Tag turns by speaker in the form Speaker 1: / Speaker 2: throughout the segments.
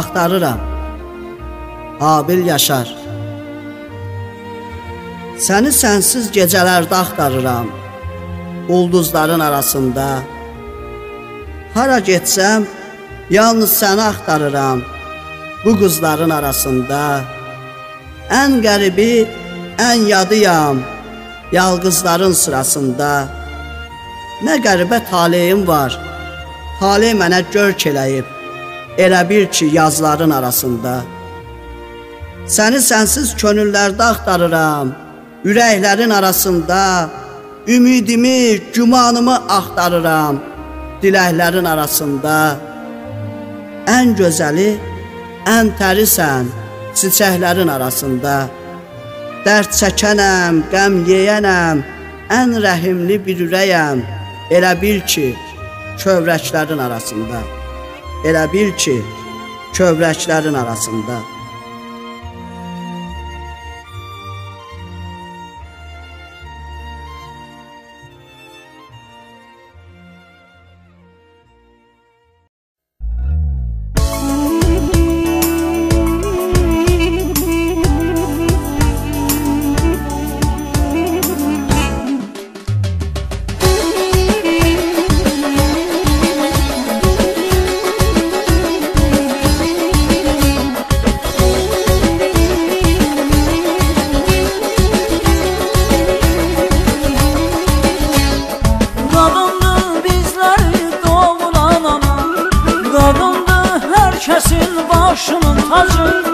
Speaker 1: axtarıram. Habil Yaşar Səni sənsiz gecələrdə axtarıram. Ulduzların arasında Hara getsəm yalnız səni axtarıram. Bu qızların arasında ən qəribi, ən yadıyam. Yalqızların sırasında nə qəribə taleyim var. Taley mənə görk eləyib. Elə bil ki, yazların arasında. Səni sənsiz könüllərdə axtarıram. Ürəklərin arasında ümidimi, gümanımı axtarıram. Diləklərin arasında ən gözəli, ən tərisən çiçəklərin arasında. Dərd çəkənəm, qəm yeyənəm, ən rəhimli bir ürəyəm. Elə bil ki, kövrəklərin arasında. Elə bil ki, kövrəklərin arasında.
Speaker 2: Herkesin başının tacı.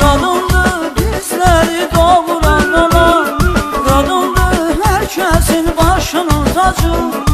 Speaker 2: Qadındır bizləri doğuran ana. Qadındır herkesin başının tacı.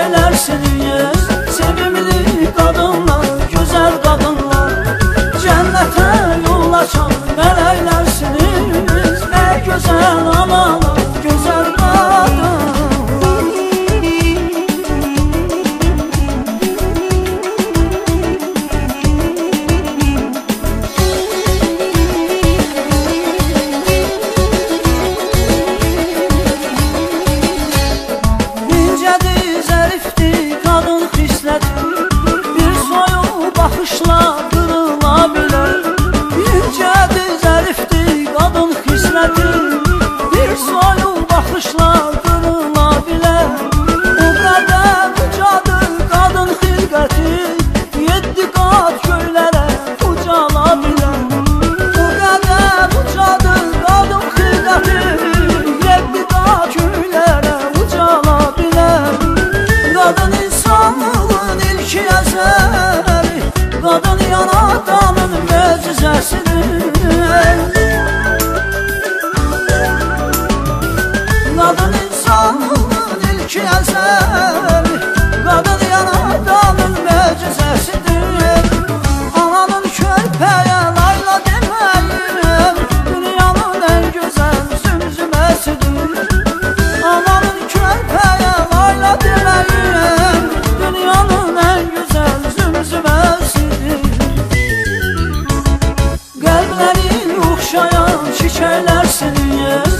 Speaker 2: Severler seni ya Sevimli kadınlar Güzel kadınlar. Cennete yollayacak Melekler seni? Ne güzel analar Kadın insanın ilki eser Kadın yaradanın mecizesidir Ananın körpeye layla demeyin Dünyanın en güzel zümzümesidir. Ananın körpeye layla demeyin Dünyanın en güzel zümzümesidir. Kalplerin okşayan çiçeklersiniz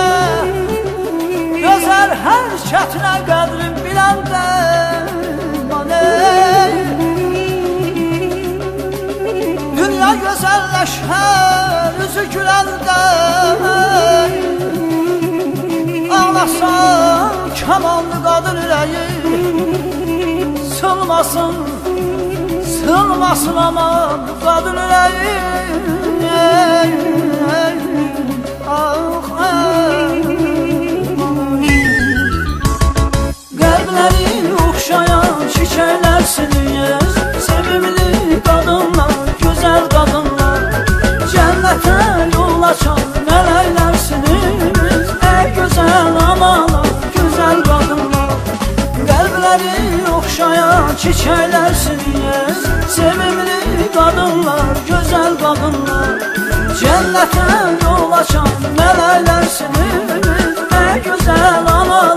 Speaker 2: sevəndə Gözəl hər şətinə qədrin biləndə Maney Dünya gözəlləşər üzü güləndə Ağlasan kamanlı qadın ürəyi Sılmasın, sılmasın aman qadın ürəyi Ah, çiçeklersiniz Sevimli kadınlar, güzel kadınlar. Cennete yol açan melelersiniz Ne güzel ana